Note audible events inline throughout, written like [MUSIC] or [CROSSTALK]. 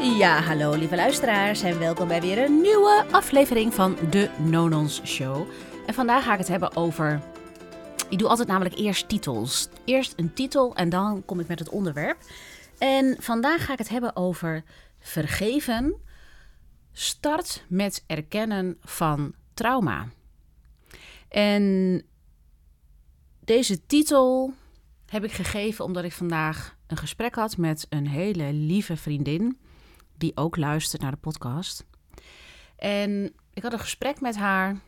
Ja, hallo lieve luisteraars en welkom bij weer een nieuwe aflevering van de Nonons Show. En vandaag ga ik het hebben over. Ik doe altijd namelijk eerst titels. Eerst een titel en dan kom ik met het onderwerp. En vandaag ga ik het hebben over vergeven. Start met erkennen van trauma. En deze titel heb ik gegeven omdat ik vandaag een gesprek had met een hele lieve vriendin die ook luistert naar de podcast. En ik had een gesprek met haar.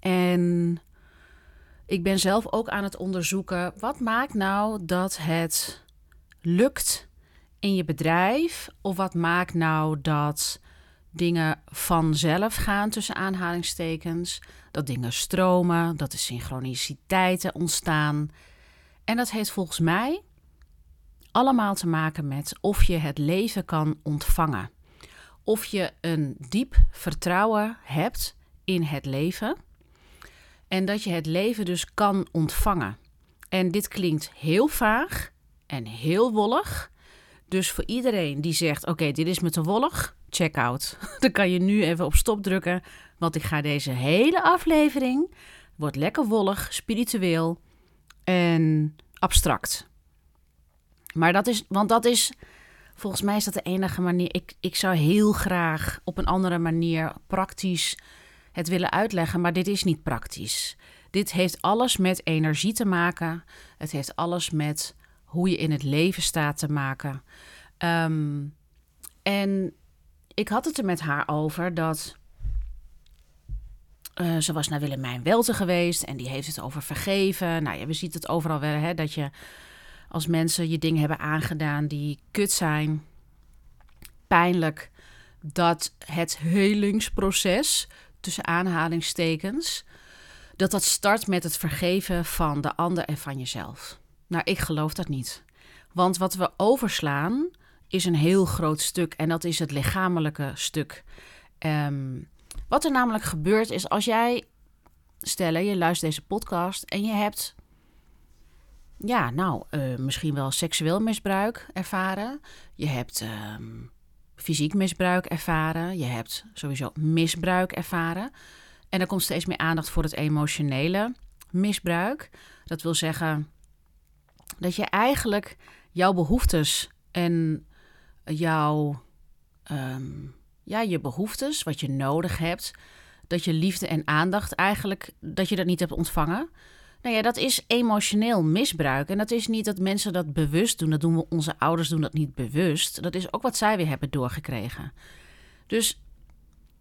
En ik ben zelf ook aan het onderzoeken. Wat maakt nou dat het lukt in je bedrijf? Of wat maakt nou dat dingen vanzelf gaan tussen aanhalingstekens? Dat dingen stromen, dat er synchroniciteiten ontstaan. En dat heeft volgens mij allemaal te maken met of je het leven kan ontvangen. Of je een diep vertrouwen hebt in het leven. En dat je het leven dus kan ontvangen. En dit klinkt heel vaag en heel wollig. Dus voor iedereen die zegt: Oké, dit is me te wollig, check out. [LAUGHS] Dan kan je nu even op stop drukken. Want ik ga deze hele aflevering. Wordt lekker wollig, spiritueel en abstract. Maar dat is, want dat is, volgens mij is dat de enige manier. Ik, ik zou heel graag op een andere manier praktisch het willen uitleggen, maar dit is niet praktisch. Dit heeft alles met energie te maken. Het heeft alles met hoe je in het leven staat te maken. Ehm, en ik had het er met haar over dat. Uh, ze was naar Willemijn Welte geweest en die heeft het over vergeven. Nou ja, we zien het overal wel, hè, dat je als mensen je dingen hebben aangedaan die kut zijn, pijnlijk, dat het helingsproces, tussen aanhalingstekens, dat dat start met het vergeven van de ander en van jezelf. Nou, ik geloof dat niet. Want wat we overslaan is een heel groot stuk en dat is het lichamelijke stuk. Um, wat er namelijk gebeurt is als jij, stellen, je luistert deze podcast en je hebt ja, nou, uh, misschien wel seksueel misbruik ervaren. Je hebt uh, fysiek misbruik ervaren. Je hebt sowieso misbruik ervaren. En er komt steeds meer aandacht voor het emotionele misbruik. Dat wil zeggen dat je eigenlijk jouw behoeftes en jouw, um, ja, je behoeftes, wat je nodig hebt, dat je liefde en aandacht eigenlijk, dat je dat niet hebt ontvangen. Nou ja, dat is emotioneel misbruik. En dat is niet dat mensen dat bewust doen. Dat doen we, onze ouders doen dat niet bewust. Dat is ook wat zij weer hebben doorgekregen. Dus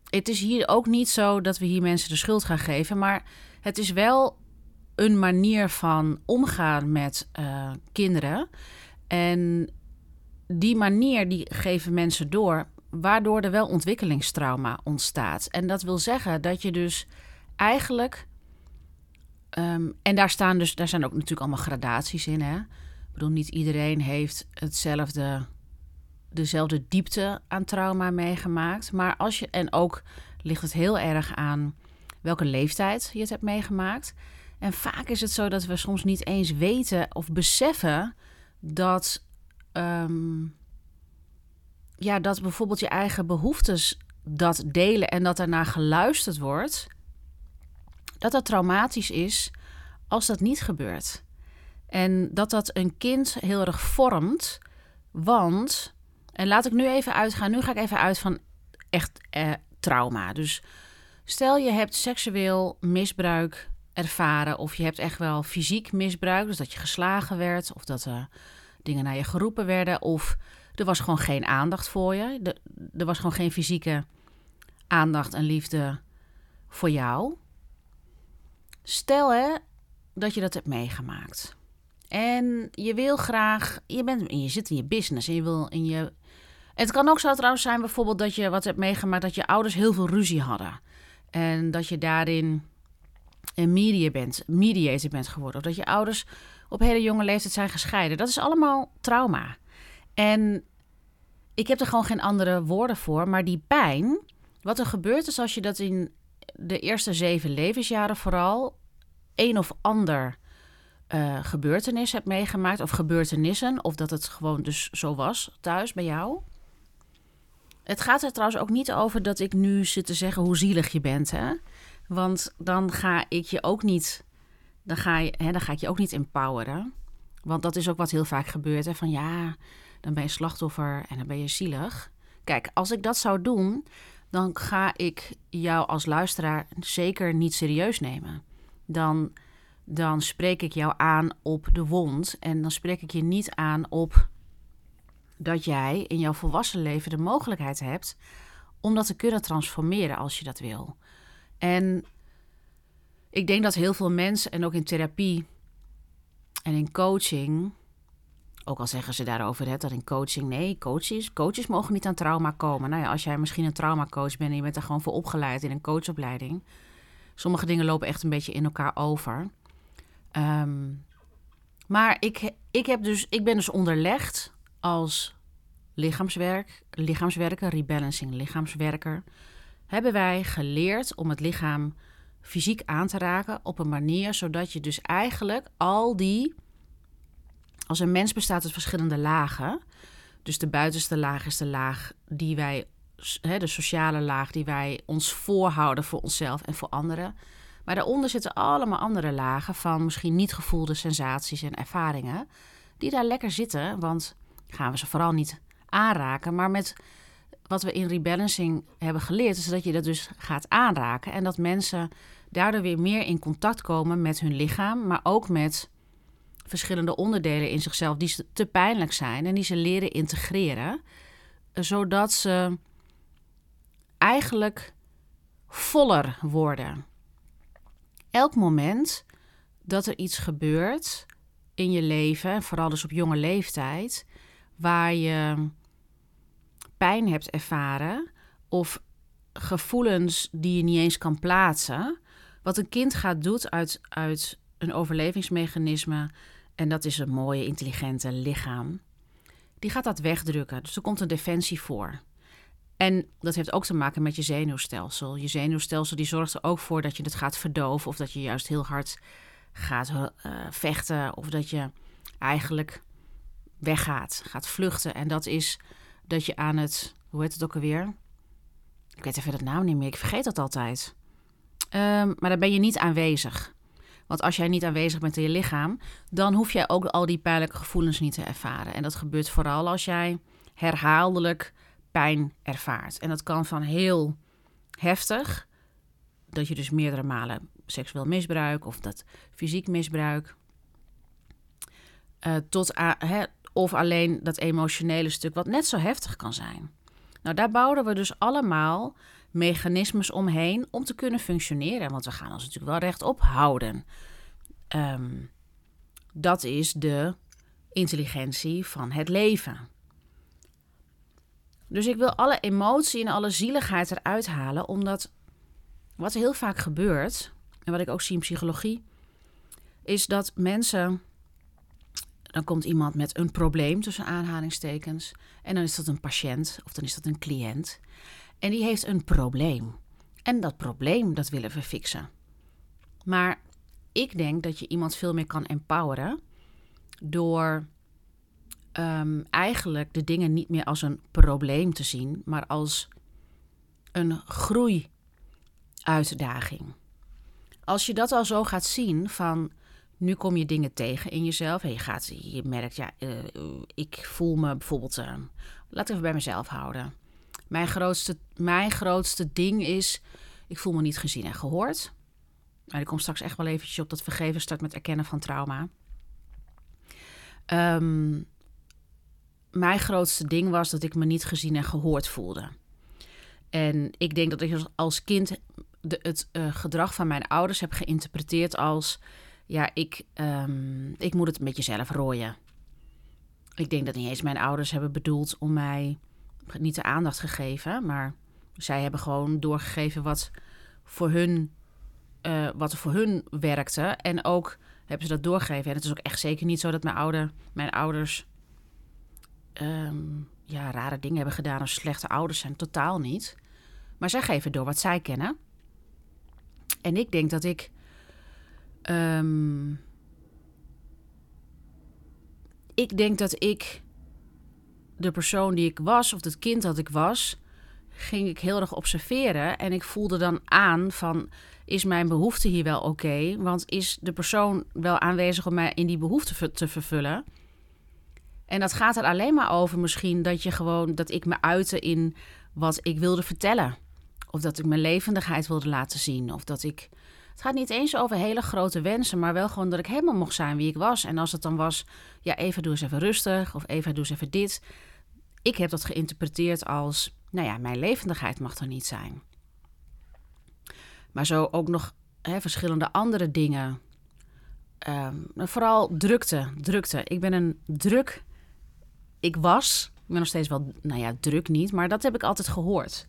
het is hier ook niet zo dat we hier mensen de schuld gaan geven. Maar het is wel een manier van omgaan met uh, kinderen. En die manier die geven mensen door, waardoor er wel ontwikkelingstrauma ontstaat. En dat wil zeggen dat je dus eigenlijk Um, en daar staan dus, daar zijn ook natuurlijk allemaal gradaties in. Hè? Ik bedoel, niet iedereen heeft hetzelfde, dezelfde diepte aan trauma meegemaakt. Maar als je, en ook ligt het heel erg aan welke leeftijd je het hebt meegemaakt. En vaak is het zo dat we soms niet eens weten of beseffen dat, um, ja, dat bijvoorbeeld je eigen behoeftes dat delen en dat daarna geluisterd wordt dat dat traumatisch is als dat niet gebeurt. En dat dat een kind heel erg vormt, want, en laat ik nu even uitgaan, nu ga ik even uit van echt eh, trauma. Dus stel je hebt seksueel misbruik ervaren of je hebt echt wel fysiek misbruik, dus dat je geslagen werd of dat er dingen naar je geroepen werden of er was gewoon geen aandacht voor je, er was gewoon geen fysieke aandacht en liefde voor jou. Stel hè, dat je dat hebt meegemaakt. En je wil graag, je, bent, je zit in je business en je wil in je. Het kan ook zo trouwens zijn, bijvoorbeeld, dat je wat hebt meegemaakt dat je ouders heel veel ruzie hadden. En dat je daarin een media bent, mediator bent geworden. Of dat je ouders op hele jonge leeftijd zijn gescheiden. Dat is allemaal trauma. En ik heb er gewoon geen andere woorden voor. Maar die pijn, wat er gebeurt is als je dat in de eerste zeven levensjaren vooral een of ander uh, gebeurtenis hebt meegemaakt, of gebeurtenissen, of dat het gewoon dus zo was thuis bij jou, het gaat er trouwens ook niet over dat ik nu zit te zeggen hoe zielig je bent. Hè? Want dan ga ik je ook niet. Dan ga, je, hè, dan ga ik je ook niet empoweren. Want dat is ook wat heel vaak gebeurt. Hè? Van ja, dan ben je slachtoffer en dan ben je zielig. Kijk, als ik dat zou doen, dan ga ik jou als luisteraar zeker niet serieus nemen. Dan, dan spreek ik jou aan op de wond en dan spreek ik je niet aan op dat jij in jouw volwassen leven de mogelijkheid hebt om dat te kunnen transformeren als je dat wil. En ik denk dat heel veel mensen, en ook in therapie en in coaching, ook al zeggen ze daarover hè, dat in coaching, nee, coaches, coaches mogen niet aan trauma komen. Nou ja, als jij misschien een traumacoach bent en je bent er gewoon voor opgeleid in een coachopleiding. Sommige dingen lopen echt een beetje in elkaar over. Ehm, maar ik, ik, heb dus, ik ben dus onderlegd als lichaamswerk, lichaamswerker, rebalancing lichaamswerker. Hebben wij geleerd om het lichaam fysiek aan te raken op een manier zodat je dus eigenlijk al die als een mens bestaat uit verschillende lagen. Dus de buitenste laag is de laag die wij, de sociale laag die wij ons voorhouden voor onszelf en voor anderen. Maar daaronder zitten allemaal andere lagen van misschien niet gevoelde sensaties en ervaringen. Die daar lekker zitten, want gaan we ze vooral niet aanraken. Maar met wat we in rebalancing hebben geleerd, is dat je dat dus gaat aanraken. En dat mensen daardoor weer meer in contact komen met hun lichaam, maar ook met verschillende onderdelen in zichzelf die te pijnlijk zijn en die ze leren integreren, zodat ze eigenlijk voller worden. Elk moment dat er iets gebeurt in je leven, vooral dus op jonge leeftijd, waar je pijn hebt ervaren of gevoelens die je niet eens kan plaatsen. Wat een kind gaat doen uit, uit een overlevingsmechanisme en dat is een mooie, intelligente lichaam. Die gaat dat wegdrukken. Dus er komt een defensie voor. En dat heeft ook te maken met je zenuwstelsel. Je zenuwstelsel die zorgt er ook voor dat je het gaat verdoven. Of dat je juist heel hard gaat uh, vechten. Of dat je eigenlijk weggaat, gaat vluchten. En dat is dat je aan het, hoe heet het ook alweer? Ik weet even het naam niet meer, ik vergeet dat altijd. Um, maar dan ben je niet aanwezig. Want als jij niet aanwezig bent in je lichaam, dan hoef jij ook al die pijnlijke gevoelens niet te ervaren. En dat gebeurt vooral als jij herhaaldelijk pijn ervaart. En dat kan van heel heftig, dat je dus meerdere malen seksueel misbruik of dat fysiek misbruik, uh, tot of alleen dat emotionele stuk wat net zo heftig kan zijn. Nou, daar bouwen we dus allemaal mechanismes omheen om te kunnen functioneren. Want we gaan ons natuurlijk wel rechtop houden. Ehm, dat is de intelligentie van het leven. Dus ik wil alle emotie en alle zieligheid eruit halen, omdat wat heel vaak gebeurt, en wat ik ook zie in psychologie, is dat mensen. Dan komt iemand met een probleem tussen aanhalingstekens. En dan is dat een patiënt of dan is dat een cliënt. En die heeft een probleem. En dat probleem, dat willen we fixen. Maar ik denk dat je iemand veel meer kan empoweren door um, eigenlijk de dingen niet meer als een probleem te zien, maar als een groeiuitdaging. Als je dat al zo gaat zien van nu kom je dingen tegen in jezelf en je, gaat, je merkt, ja, uh, ik voel me bijvoorbeeld, uh, laat even bij mezelf houden. Mijn grootste, mijn grootste ding is, ik voel me niet gezien en gehoord. Maar ik kom straks echt wel eventjes op dat vergeven start met erkennen van trauma. Um, mijn grootste ding was dat ik me niet gezien en gehoord voelde. En ik denk dat ik als kind de, het uh, gedrag van mijn ouders heb geïnterpreteerd als: ja, ik, um, ik moet het een beetje zelf rooien. Ik denk dat niet eens mijn ouders hebben bedoeld om mij niet de aandacht gegeven, maar zij hebben gewoon doorgegeven wat voor hun, uh, wat voor hun werkte. En ook hebben ze dat doorgegeven. En het is ook echt zeker niet zo dat mijn, ouder, mijn ouders um, ja, rare dingen hebben gedaan of slechte ouders zijn. Totaal niet. Maar zij geven door wat zij kennen. En ik denk dat ik. Um, ik denk dat ik de persoon die ik was, of het kind dat ik was, ging ik heel erg observeren. En ik voelde dan aan van, is mijn behoefte hier wel oké? Want is de persoon wel aanwezig om mij in die behoefte te vervullen? En dat gaat er alleen maar over misschien dat je gewoon, dat ik me uitte in wat ik wilde vertellen. Of dat ik mijn levendigheid wilde laten zien. Of dat ik. Het gaat niet eens over hele grote wensen, maar wel gewoon dat ik helemaal mocht zijn wie ik was. En als het dan was, ja, even doe eens even rustig. Of even doe eens even dit. Ik heb dat geïnterpreteerd als, nou ja, mijn levendigheid mag er niet zijn. Maar zo ook nog hè, verschillende andere dingen. Ehm, vooral drukte, drukte. Ik ben een druk. Ik was, ik ben nog steeds wel, nou ja, druk niet, maar dat heb ik altijd gehoord.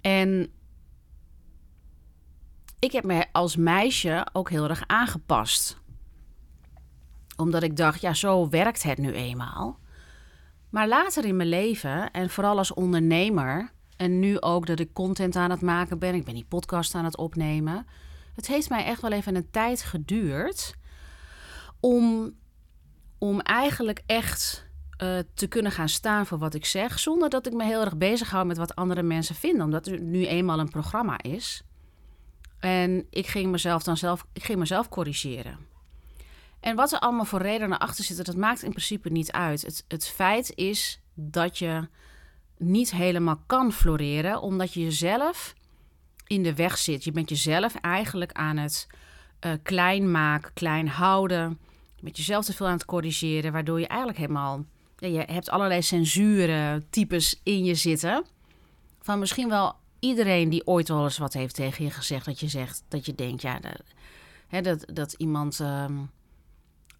En ik heb me als meisje ook heel erg aangepast. Omdat ik dacht, ja, zo werkt het nu eenmaal. Maar later in mijn leven, en vooral als ondernemer, en nu ook dat ik content aan het maken ben, ik ben die podcast aan het opnemen. Het heeft mij echt wel even een tijd geduurd om, om eigenlijk echt uh, te kunnen gaan staan voor wat ik zeg, zonder dat ik me heel erg bezighoud met wat andere mensen vinden, omdat het nu eenmaal een programma is. En ik ging mezelf dan zelf, ik ging mezelf corrigeren. En wat er allemaal voor redenen achter zitten, dat maakt in principe niet uit. Het, het feit is dat je niet helemaal kan floreren, omdat je jezelf in de weg zit. Je bent jezelf eigenlijk aan het uh, klein maken, klein houden. Met jezelf te veel aan het corrigeren, waardoor je eigenlijk helemaal je hebt allerlei censuren types in je zitten. Van misschien wel iedereen die ooit wel eens wat heeft tegen je gezegd. Dat je zegt, dat je denkt, ja, dat, hè, dat, dat iemand, ehm,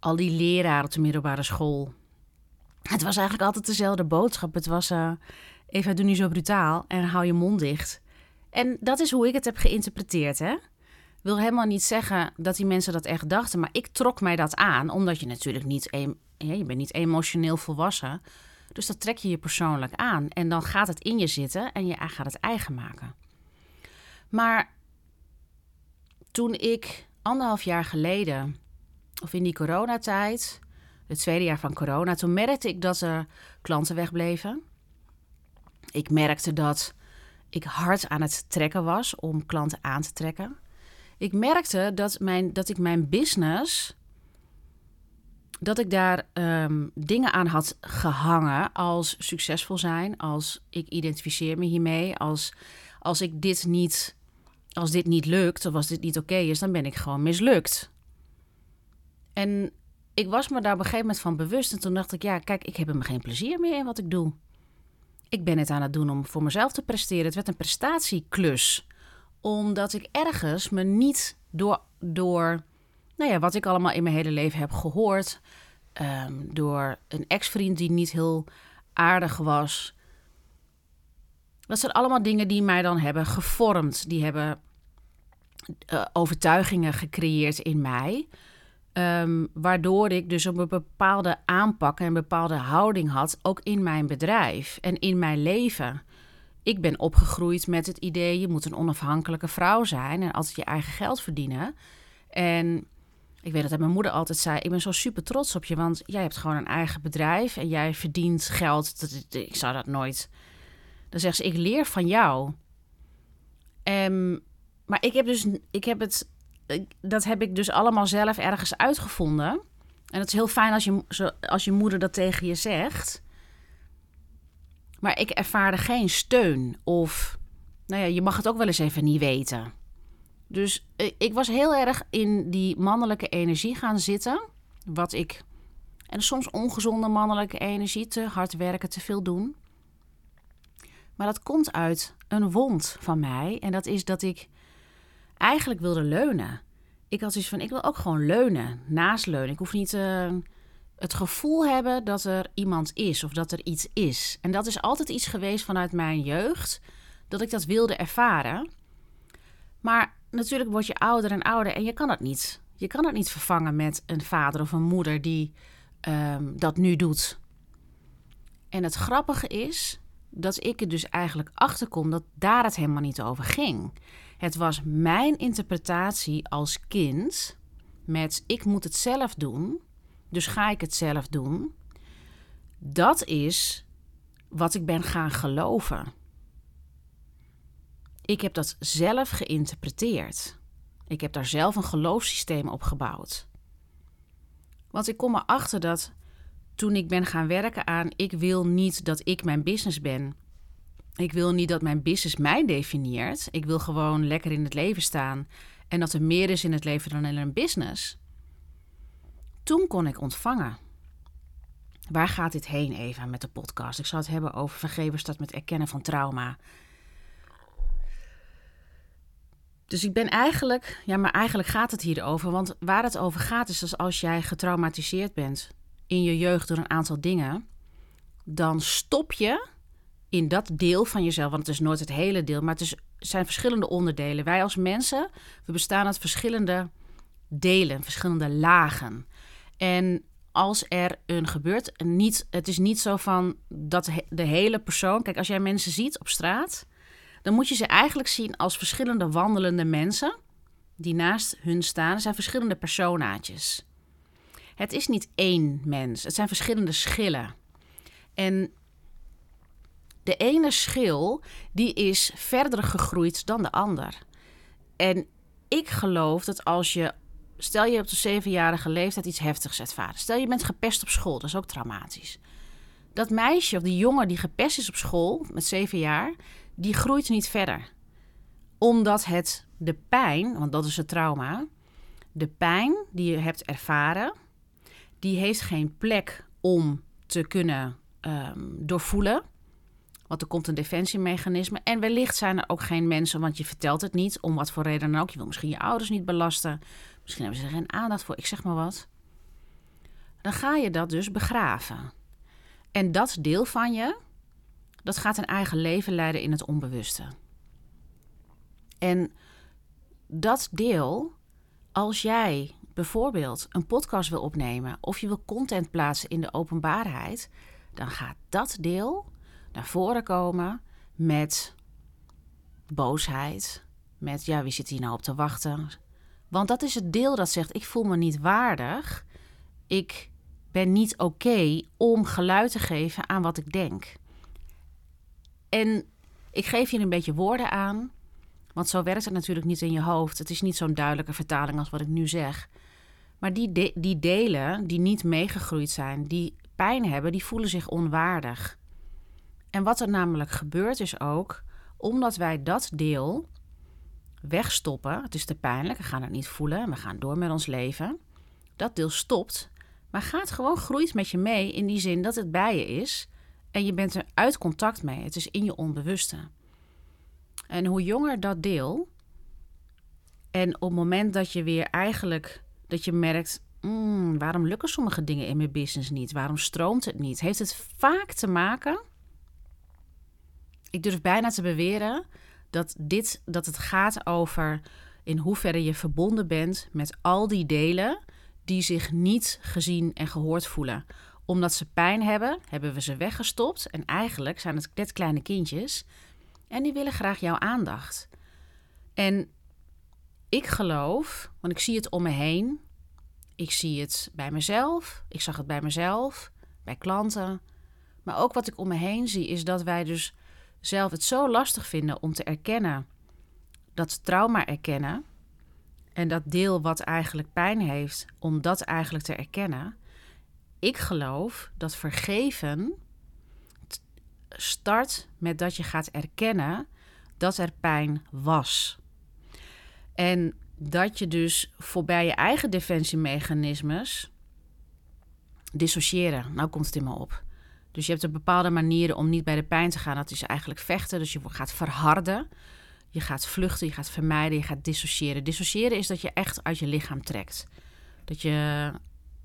al die leraren op de middelbare school. Het was eigenlijk altijd dezelfde boodschap. Het was, uh, Eva, doe niet zo brutaal en hou je mond dicht. En dat is hoe ik het heb geïnterpreteerd, hè wil helemaal niet zeggen dat die mensen dat echt dachten, maar ik trok mij dat aan, omdat je natuurlijk niet, ja, je bent niet emotioneel volwassen. Dus dat trek je je persoonlijk aan en dan gaat het in je zitten en je gaat het eigen maken. Maar toen ik anderhalf jaar geleden, of in die coronatijd, het tweede jaar van corona, toen merkte ik dat er klanten wegbleven. Ik merkte dat ik hard aan het trekken was om klanten aan te trekken ik merkte dat, mijn, dat ik mijn business. Dat ik daar um, dingen aan had gehangen als succesvol zijn, als ik identificeer me hiermee, als, als ik dit niet, als dit niet lukt of als dit niet oké is, dan ben ik gewoon mislukt. En ik was me daar op een gegeven moment van bewust en toen dacht ik, ja, kijk, ik heb hem geen plezier meer in wat ik doe. Ik ben het aan het doen om voor mezelf te presteren. Het werd een prestatieklus omdat ik ergens me niet door, door nou ja, wat ik allemaal in mijn hele leven heb gehoord, ehm, door een ex-vriend die niet heel aardig was. Dat zijn allemaal dingen die mij dan hebben gevormd. Die hebben uh, overtuigingen gecreëerd in mij. Um, waardoor ik dus een bepaalde aanpak en een bepaalde houding had, ook in mijn bedrijf en in mijn leven ik ben opgegroeid met het idee: je moet een onafhankelijke vrouw zijn en altijd je eigen geld verdienen. En ik weet dat mijn moeder altijd zei: Ik ben zo super trots op je, want jij hebt gewoon een eigen bedrijf en jij verdient geld. Ik zou dat nooit. Dan zegt ze: Ik leer van jou. Um, maar ik heb dus, ik heb het, dat heb ik dus allemaal zelf ergens uitgevonden. En het is heel fijn als je, als je moeder dat tegen je zegt. Maar ik ervaarde geen steun of, nou ja, je mag het ook wel eens even niet weten. Dus eh, ik was heel erg in die mannelijke energie gaan zitten. Wat ik, en soms ongezonde mannelijke energie, te hard werken, te veel doen. Maar dat komt uit een wond van mij. En dat is dat ik eigenlijk wilde leunen. Ik had zoiets van, ik wil ook gewoon leunen, naast leunen. Ik hoef niet... Uh, het gevoel hebben dat er iemand is of dat er iets is. En dat is altijd iets geweest vanuit mijn jeugd, dat ik dat wilde ervaren. Maar natuurlijk word je ouder en ouder en je kan het niet. Je kan het niet vervangen met een vader of een moeder die um, dat nu doet. En het grappige is dat ik er dus eigenlijk achter kom dat daar het helemaal niet over ging. Het was mijn interpretatie als kind met ik moet het zelf doen dus ga ik het zelf doen. Dat is wat ik ben gaan geloven. Ik heb dat zelf geïnterpreteerd. Ik heb daar zelf een geloofssysteem op gebouwd. Want ik kom erachter dat toen ik ben gaan werken aan ik wil niet dat ik mijn business ben. Ik wil niet dat mijn business mij definieert. Ik wil gewoon lekker in het leven staan en dat er meer is in het leven dan alleen een business. Toen kon ik ontvangen. Waar gaat dit heen, Eva, met de podcast? Ik zal het hebben over vergeven staat met erkennen van trauma. Dus ik ben eigenlijk, ja, maar eigenlijk gaat het hier over. Want waar het over gaat is dat als jij getraumatiseerd bent in je jeugd door een aantal dingen, dan stop je in dat deel van jezelf. Want het is nooit het hele deel, maar het, is, zijn verschillende onderdelen. Wij als mensen, we bestaan uit verschillende delen, verschillende lagen. En als er een gebeurt, niet, het is niet zo van dat de hele persoon. Kijk, als jij mensen ziet op straat dan moet je ze eigenlijk zien als verschillende wandelende mensen die naast hun staan. Er zijn verschillende personaatjes. Het is niet één mens, het zijn verschillende schillen. En de ene schil die is verder gegroeid dan de ander. En ik geloof dat als je, stel je op de zevenjarige leeftijd iets heftigs ervaren. Stel je bent gepest op school, dat is ook traumatisch. Dat meisje of die jongen die gepest is op school met zeven jaar, die groeit niet verder. Omdat het de pijn, want dat is het trauma, de pijn die je hebt ervaren, die heeft geen plek om te kunnen um, doorvoelen. Want er komt een defensiemechanisme. En wellicht zijn er ook geen mensen, want je vertelt het niet, om wat voor reden dan ook. Je wil misschien je ouders niet belasten. Misschien hebben ze er geen aandacht voor, ik zeg maar wat. Dan ga je dat dus begraven. En dat deel van je, dat gaat een eigen leven leiden in het onbewuste. En dat deel, als jij bijvoorbeeld een podcast wil opnemen of je wil content plaatsen in de openbaarheid, dan gaat dat deel naar voren komen met boosheid, met ja, wie zit hier nou op te wachten? Want dat is het deel dat zegt: ik voel me niet waardig. Ik ben niet oké om geluid te geven aan wat ik denk. En ik geef je een beetje woorden aan, want zo werkt het natuurlijk niet in je hoofd. Het is niet zo'n duidelijke vertaling als wat ik nu zeg. Maar die, die delen die niet meegegroeid zijn, die pijn hebben, die voelen zich onwaardig. En wat er namelijk gebeurt is ook, omdat wij dat deel wegstoppen, het is te pijnlijk, we gaan het niet voelen, we gaan door met ons leven. Dat deel stopt, maar gaat gewoon groeit met je mee in die zin dat het bij je is en je bent er uit contact mee. Het is in je onbewuste. En hoe jonger dat deel. En op het moment dat je weer eigenlijk. dat je merkt. Mm, waarom lukken sommige dingen in mijn business niet? Waarom stroomt het niet? Heeft het vaak te maken. Ik durf bijna te beweren dat, dit, dat het gaat over in hoeverre je verbonden bent met al die delen die zich niet gezien en gehoord voelen omdat ze pijn hebben, hebben we ze weggestopt. En eigenlijk zijn het net kleine kindjes. En die willen graag jouw aandacht. En ik geloof, want ik zie het om me heen. Ik zie het bij mezelf. Ik zag het bij mezelf, bij klanten. Maar ook wat ik om me heen zie, is dat wij dus zelf het zo lastig vinden om te erkennen. Dat trauma erkennen. En dat deel wat eigenlijk pijn heeft, om dat eigenlijk te erkennen ik geloof dat vergeven start met dat je gaat erkennen dat er pijn was. En dat je dus voorbij je eigen defensiemechanismes dissociëren. Nou komt het in me op. Dus je hebt een bepaalde manieren om niet bij de pijn te gaan. Dat is eigenlijk vechten. Dus je gaat verharden. Je gaat vluchten, je gaat vermijden, je gaat dissociëren. Dissociëren is dat je echt uit je lichaam trekt. Dat je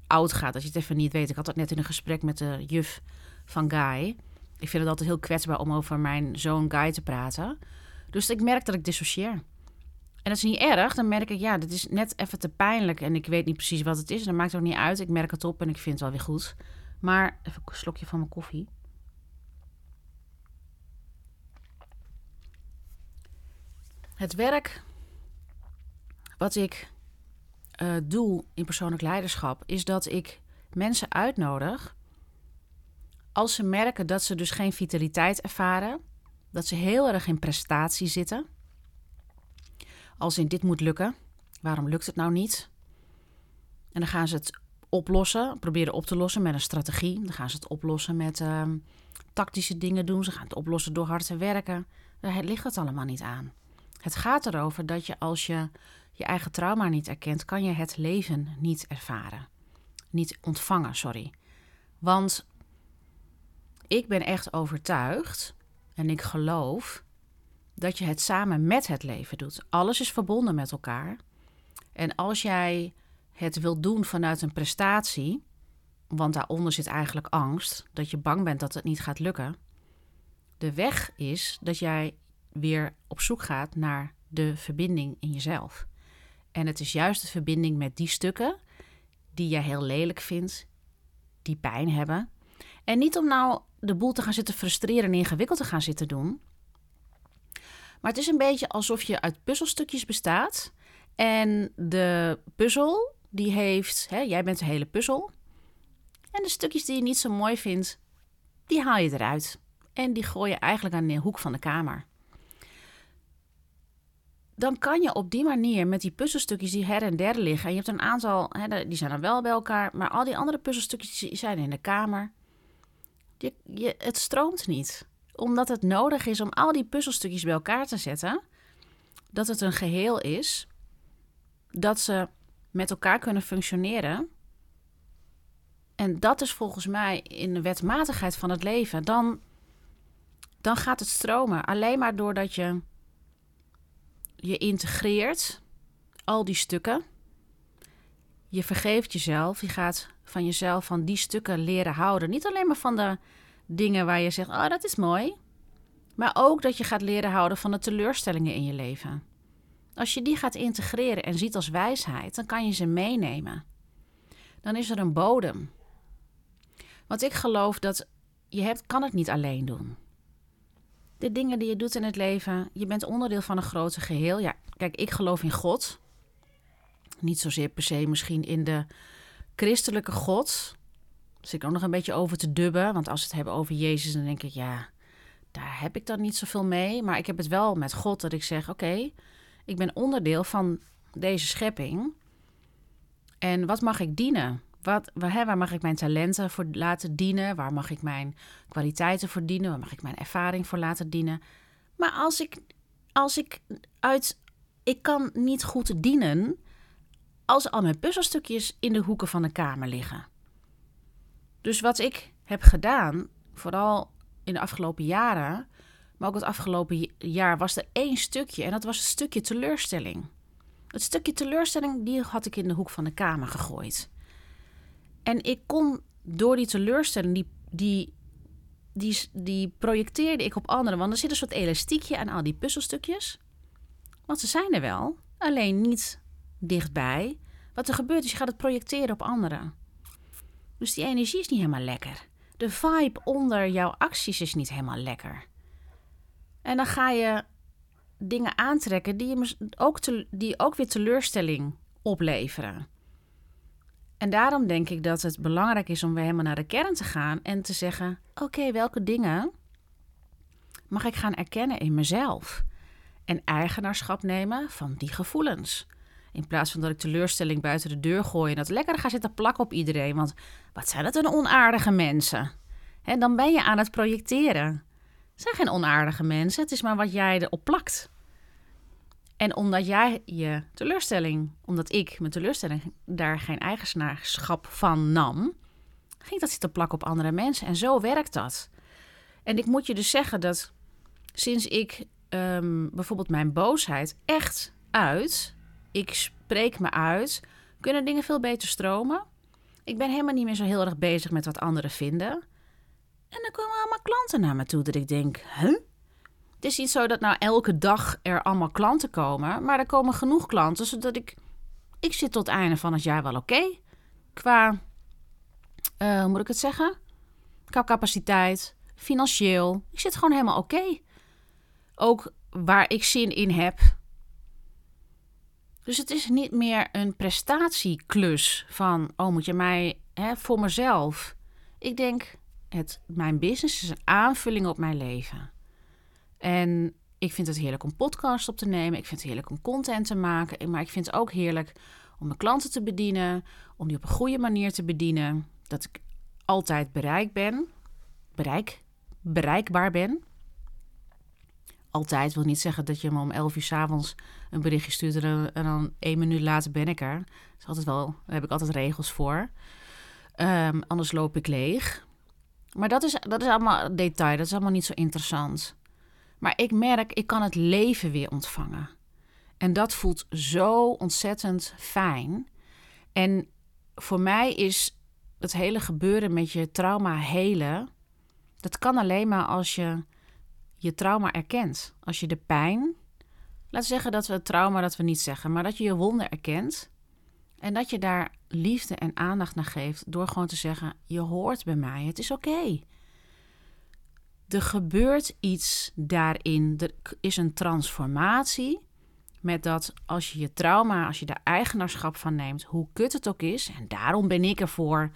oud gaat, dat je het even niet weet. Ik had dat net in een gesprek met de juf van Guy. Ik vind het altijd heel kwetsbaar om over mijn zoon Guy te praten. Dus ik merk dat ik dissocieer. En dat is niet erg. Dan merk ik, ja, dit is net even te pijnlijk. En ik weet niet precies wat het is. En dat maakt ook niet uit. Ik merk het op en ik vind het wel weer goed. Maar even een slokje van mijn koffie. Het werk wat ik uh, doe in persoonlijk leiderschap, is dat ik mensen uitnodig als ze merken dat ze dus geen vitaliteit ervaren, dat ze heel erg in prestatie zitten, als in dit moet lukken, waarom lukt het nou niet? En dan gaan ze het oplossen, proberen op te lossen met een strategie. Dan gaan ze het oplossen met ehm, tactische dingen doen. Ze gaan het oplossen door hard te werken. Daar ligt het allemaal niet aan. Het gaat erover dat je als je je eigen trauma niet erkent, kan je het leven niet ervaren. Niet ontvangen, sorry. Want ik ben echt overtuigd en ik geloof dat je het samen met het leven doet. Alles is verbonden met elkaar. En als jij het wilt doen vanuit een prestatie, want daaronder zit eigenlijk angst, dat je bang bent dat het niet gaat lukken. De weg is dat jij weer op zoek gaat naar de verbinding in jezelf. En het is juist de verbinding met die stukken die jij heel lelijk vindt, die pijn hebben. En niet om nou de boel te gaan zitten frustreren en ingewikkeld te gaan zitten doen. Maar het is een beetje alsof je uit puzzelstukjes bestaat. En de puzzel, die heeft, hè, jij bent de hele puzzel. En de stukjes die je niet zo mooi vindt, die haal je eruit. En die gooi je eigenlijk aan de hoek van de kamer dan kan je op die manier met die puzzelstukjes die her en der liggen. En je hebt een aantal, hè, die zijn dan wel bij elkaar. Maar al die andere puzzelstukjes die zijn in de kamer. Je, je, het stroomt niet. Omdat het nodig is om al die puzzelstukjes bij elkaar te zetten. Dat het een geheel is. Dat ze met elkaar kunnen functioneren. En dat is volgens mij in de wetmatigheid van het leven. Dan, dan gaat het stromen. Alleen maar doordat je je integreert al die stukken. Je vergeeft jezelf. Je gaat van jezelf van die stukken leren houden. Niet alleen maar van de dingen waar je zegt: Oh, dat is mooi. Maar ook dat je gaat leren houden van de teleurstellingen in je leven. Als je die gaat integreren en ziet als wijsheid, dan kan je ze meenemen. Dan is er een bodem. Want ik geloof dat je hebt, kan het niet alleen doen de dingen die je doet in het leven. Je bent onderdeel van een groter geheel. Ja, kijk, ik geloof in God. Niet zozeer per se misschien in de christelijke God. Daar zit ik ook nog een beetje over te dubben. Want als we het hebben over Jezus, dan denk ik, ja, daar heb ik dan niet zoveel mee. Maar ik heb het wel met God dat ik zeg, oké, ik ben onderdeel van deze schepping. En wat mag ik dienen? Wat, waar, mag ik mijn talenten voor laten dienen? Waar mag ik mijn kwaliteiten voor dienen? Waar mag ik mijn ervaring voor laten dienen? Maar als ik, als ik uit. Ik kan niet goed dienen als al mijn puzzelstukjes in de hoeken van de kamer liggen. Dus wat ik heb gedaan, vooral in de afgelopen jaren, maar ook het afgelopen jaar, was er één stukje en dat was het stukje teleurstelling. Het stukje teleurstelling, die had ik in de hoek van de kamer gegooid. En ik kon door die teleurstelling, die, die, die, die projecteerde ik op anderen. Want er zit een soort elastiekje aan al die puzzelstukjes. Want ze zijn er wel, alleen niet dichtbij. Wat er gebeurt is, je gaat het projecteren op anderen. Dus die energie is niet helemaal lekker. De vibe onder jouw acties is niet helemaal lekker. En dan ga je dingen aantrekken die, je ook, te, die ook weer teleurstelling opleveren. En daarom denk ik dat het belangrijk is om weer helemaal naar de kern te gaan en te zeggen: oké, welke dingen mag ik gaan erkennen in mezelf? En eigenaarschap nemen van die gevoelens. In plaats van dat ik teleurstelling buiten de deur gooi en dat lekker ga zitten plakken op iedereen. Want wat zijn dat een onaardige mensen? En dan ben je aan het projecteren. Zijn geen onaardige mensen, het is maar wat jij erop plakt. En omdat jij je teleurstelling, omdat ik mijn teleurstelling daar geen eigenaarschap van nam, ging dat zitten plakken op andere mensen. En zo werkt dat. En ik moet je dus zeggen dat sinds ik ehm, bijvoorbeeld mijn boosheid echt uit, ik spreek me uit, kunnen dingen veel beter stromen. Ik ben helemaal niet meer zo heel erg bezig met wat anderen vinden. En dan komen allemaal klanten naar me toe dat ik denk, huh? Het is niet zo dat nou elke dag er allemaal klanten komen, maar er komen genoeg klanten zodat ik. Ik zit tot het einde van het jaar wel oké. Qua. Uh, hoe moet ik het zeggen? Qua capaciteit, financieel. Ik zit gewoon helemaal oké. Ook waar ik zin in heb. Dus het is niet meer een prestatieklus van, oh moet je mij hè, voor mezelf. Ik denk, het, mijn business is een aanvulling op mijn leven. En ik vind het heerlijk om podcasts op te nemen. Ik vind het heerlijk om content te maken. Maar ik vind het ook heerlijk om mijn klanten te bedienen. Om die op een goede manier te bedienen. Dat ik altijd bereik ben. Bereik, bereikbaar ben. Altijd wil niet zeggen dat je me om 11 uur s avonds een berichtje stuurt en dan, één minuut later ben ik er. Dat is altijd wel, daar heb ik altijd regels voor. Um, anders loop ik leeg. Maar dat is, dat is allemaal detail, dat is allemaal niet zo interessant. Maar ik merk, ik kan het leven weer ontvangen. En dat voelt zo ontzettend fijn. En voor mij is het hele gebeuren met je trauma helen. Dat kan alleen maar als je je trauma erkent. Als je de pijn. Laten we zeggen dat we het trauma dat we niet zeggen, maar dat je je wonder erkent. En dat je daar liefde en aandacht naar geeft door gewoon te zeggen: Je hoort bij mij, het is oké. Er gebeurt iets daarin. Er is een transformatie. Met dat als je je trauma, als je daar eigenaarschap van neemt, hoe kut het ook is. En daarom ben ik ervoor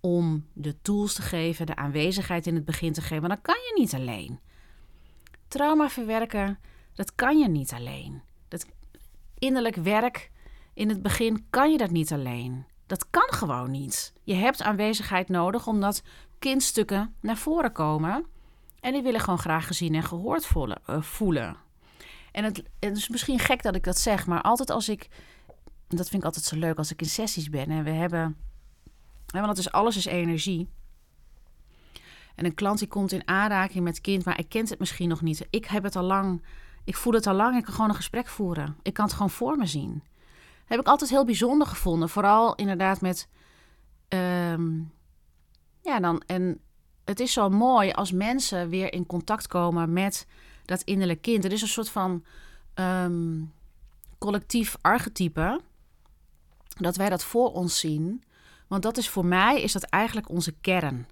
om de tools te geven, de aanwezigheid in het begin te geven. Want dan kan je niet alleen. Trauma verwerken, dat kan je niet alleen. Dat innerlijk werk in het begin kan je dat niet alleen. Dat kan gewoon niet. Je hebt aanwezigheid nodig omdat kindstukken naar voren komen. En die willen gewoon graag gezien en gehoord eh, voelen. En het, is misschien gek dat ik dat zeg, maar altijd als ik. Dat vind ik altijd zo leuk als ik in sessies ben en we hebben. Want dat is alles is energie. En een klant die komt in aanraking met kind, maar ik kent het misschien nog niet. Ik heb het al lang. Ik voel het al lang. Ik kan gewoon een gesprek voeren. Ik kan het gewoon voor me zien heb ik altijd heel bijzonder gevonden. Vooral inderdaad met. Ehm, ja, dan. En het is zo mooi als mensen weer in contact komen met dat innerlijke kind. Er is een soort van ehm, collectief archetype. Dat wij dat voor ons zien. Want dat is voor mij is dat eigenlijk onze kern.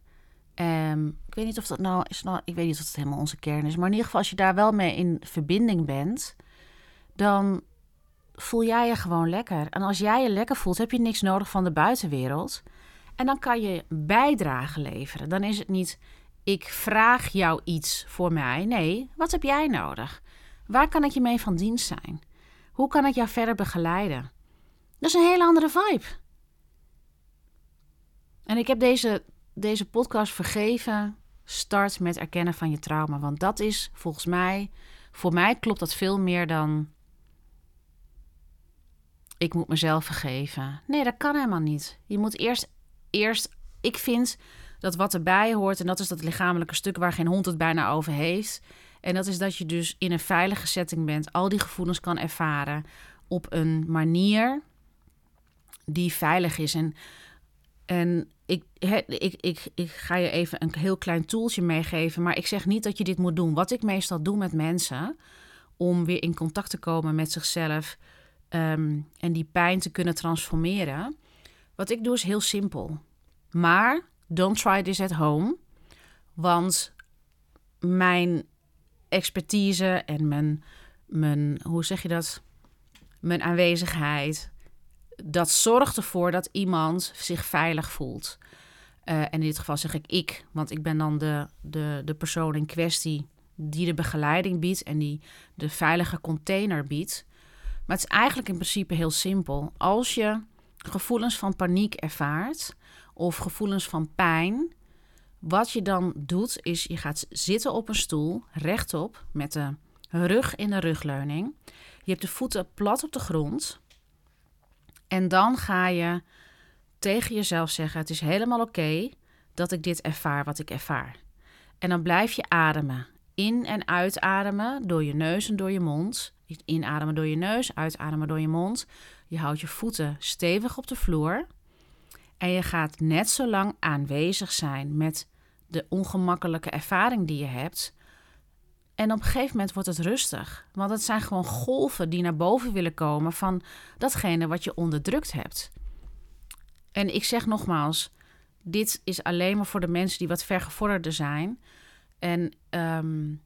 Um, ik weet niet of dat nou is. Nou, ik weet niet of het helemaal onze kern is. Maar in ieder geval, als je daar wel mee in verbinding bent, dan voel jij je gewoon lekker. En als jij je lekker voelt, heb je niks nodig van de buitenwereld. En dan kan je bijdrage leveren. Dan is het niet, ik vraag jou iets voor mij. Nee, wat heb jij nodig? Waar kan ik je mee van dienst zijn? Hoe kan ik jou verder begeleiden? Dat is een hele andere vibe. En ik heb deze, deze podcast vergeven. Start met erkennen van je trauma. Want dat is volgens mij, voor mij klopt dat veel meer dan ik moet mezelf vergeven. Nee, dat kan helemaal niet. Je moet eerst, eerst ik vind dat wat erbij hoort, en dat is dat lichamelijke stuk waar geen hond het bijna over heeft. En dat is dat je dus in een veilige setting bent, al die gevoelens kan ervaren op een manier die veilig is. En, en ik, ik, ik, ik ga je even een heel klein toeltje meegeven, maar ik zeg niet dat je dit moet doen. Wat ik meestal doe met mensen om weer in contact te komen met zichzelf Ehm, en die pijn te kunnen transformeren. Wat ik doe is heel simpel. Maar don't try this at home. Want mijn expertise en mijn, mijn hoe zeg je dat? Mijn aanwezigheid. Dat zorgt ervoor dat iemand zich veilig voelt. Uh, en in dit geval zeg ik ik, want ik ben dan de, de, de persoon in kwestie die de begeleiding biedt en die de veilige container biedt. Maar het is eigenlijk in principe heel simpel. Als je gevoelens van paniek ervaart of gevoelens van pijn, wat je dan doet is je gaat zitten op een stoel, rechtop, met de rug in de rugleuning. Je hebt de voeten plat op de grond. En dan ga je tegen jezelf zeggen: Het is helemaal oké dat ik dit ervaar wat ik ervaar. En dan blijf je ademen. In- en uitademen door je neus en door je mond. Inademen door je neus, uitademen door je mond. Je houdt je voeten stevig op de vloer. En je gaat net zo lang aanwezig zijn met de ongemakkelijke ervaring die je hebt. En op een gegeven moment wordt het rustig. Want het zijn gewoon golven die naar boven willen komen van datgene wat je onderdrukt hebt. En ik zeg nogmaals, dit is alleen maar voor de mensen die wat vergevorderder zijn. En um,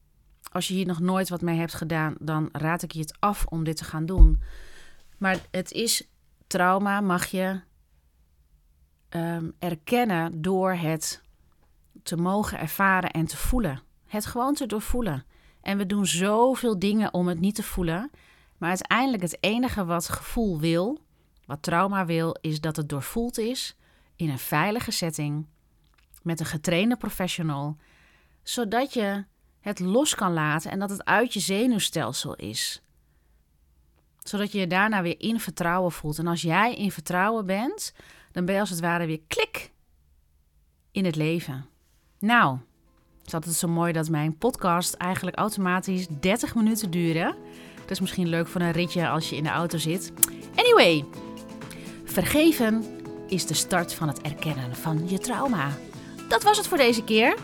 als je hier nog nooit wat mee hebt gedaan, dan raad ik je het af om dit te gaan doen. Maar het is trauma, mag je um, erkennen door het te mogen ervaren en te voelen. Het gewoon te doorvoelen. En we doen zoveel dingen om het niet te voelen. Maar uiteindelijk het enige wat gevoel wil, wat trauma wil, is dat het doorvoeld is in een veilige setting met een getrainde professional, zodat je het los kan laten en dat het uit je zenuwstelsel is. Zodat je je daarna weer in vertrouwen voelt. En als jij in vertrouwen bent, dan ben je als het ware weer klik in het leven. Nou, het is altijd zo mooi dat mijn podcast eigenlijk automatisch 30 minuten duurde. Dat is misschien leuk voor een ritje als je in de auto zit. Anyway, vergeven is de start van het erkennen van je trauma. Dat was het voor deze keer.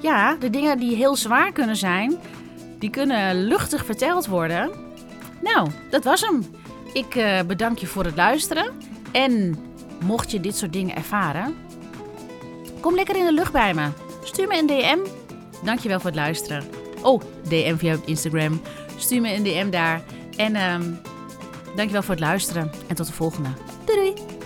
Ja, de dingen die heel zwaar kunnen zijn, die kunnen luchtig verteld worden. Nou, dat was hem. Ik uh, bedank je voor het luisteren. En mocht je dit soort dingen ervaren, kom lekker in de lucht bij me. Stuur me een DM. Dankjewel voor het luisteren. Oh, DM via Instagram. Stuur me een DM daar. En um, dankjewel voor het luisteren. En tot de volgende. Doei doei.